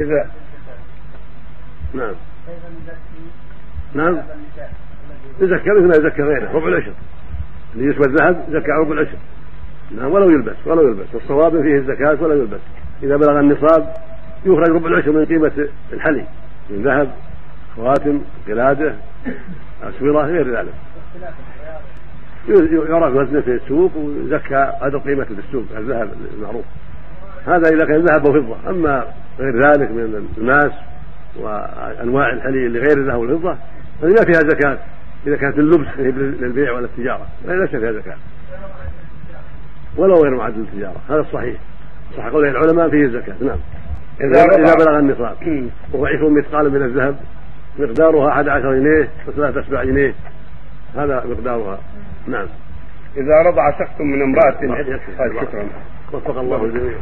إذا نعم. نعم. يزكى مثل ما يزكى غيره ربع العشر. اللي يسوى الذهب زكى ربع العشر. نعم ولو يلبس ولو يلبس. والصواب فيه الزكاة ولا يلبس. إذا بلغ النصاب يخرج ربع العشر من قيمة الحلي من ذهب خواتم قلادة أسورة غير ذلك. يعرف وزنه في السوق ويزكى هذا قيمته في السوق الذهب المعروف. هذا إذا كان ذهب وفضة أما غير ذلك من الماس وأنواع الحلي اللي غير الذهب والفضة هذه ما فيها زكاة. إذا كانت اللبس للبيع ولا التجارة ليس فيها زكاة. ولو غير معد للتجارة هذا الصحيح. صح قول العلماء فيه الزكاة نعم. إذا, إذا بلغ النصاب. وهو عشرون مثقال من الذهب مقدارها أحد عشر جنيه وثلاثة أسباع جنيه. هذا مقدارها. نعم. إذا رضع شخص من امرأة شكرا. وفق الله الجميع.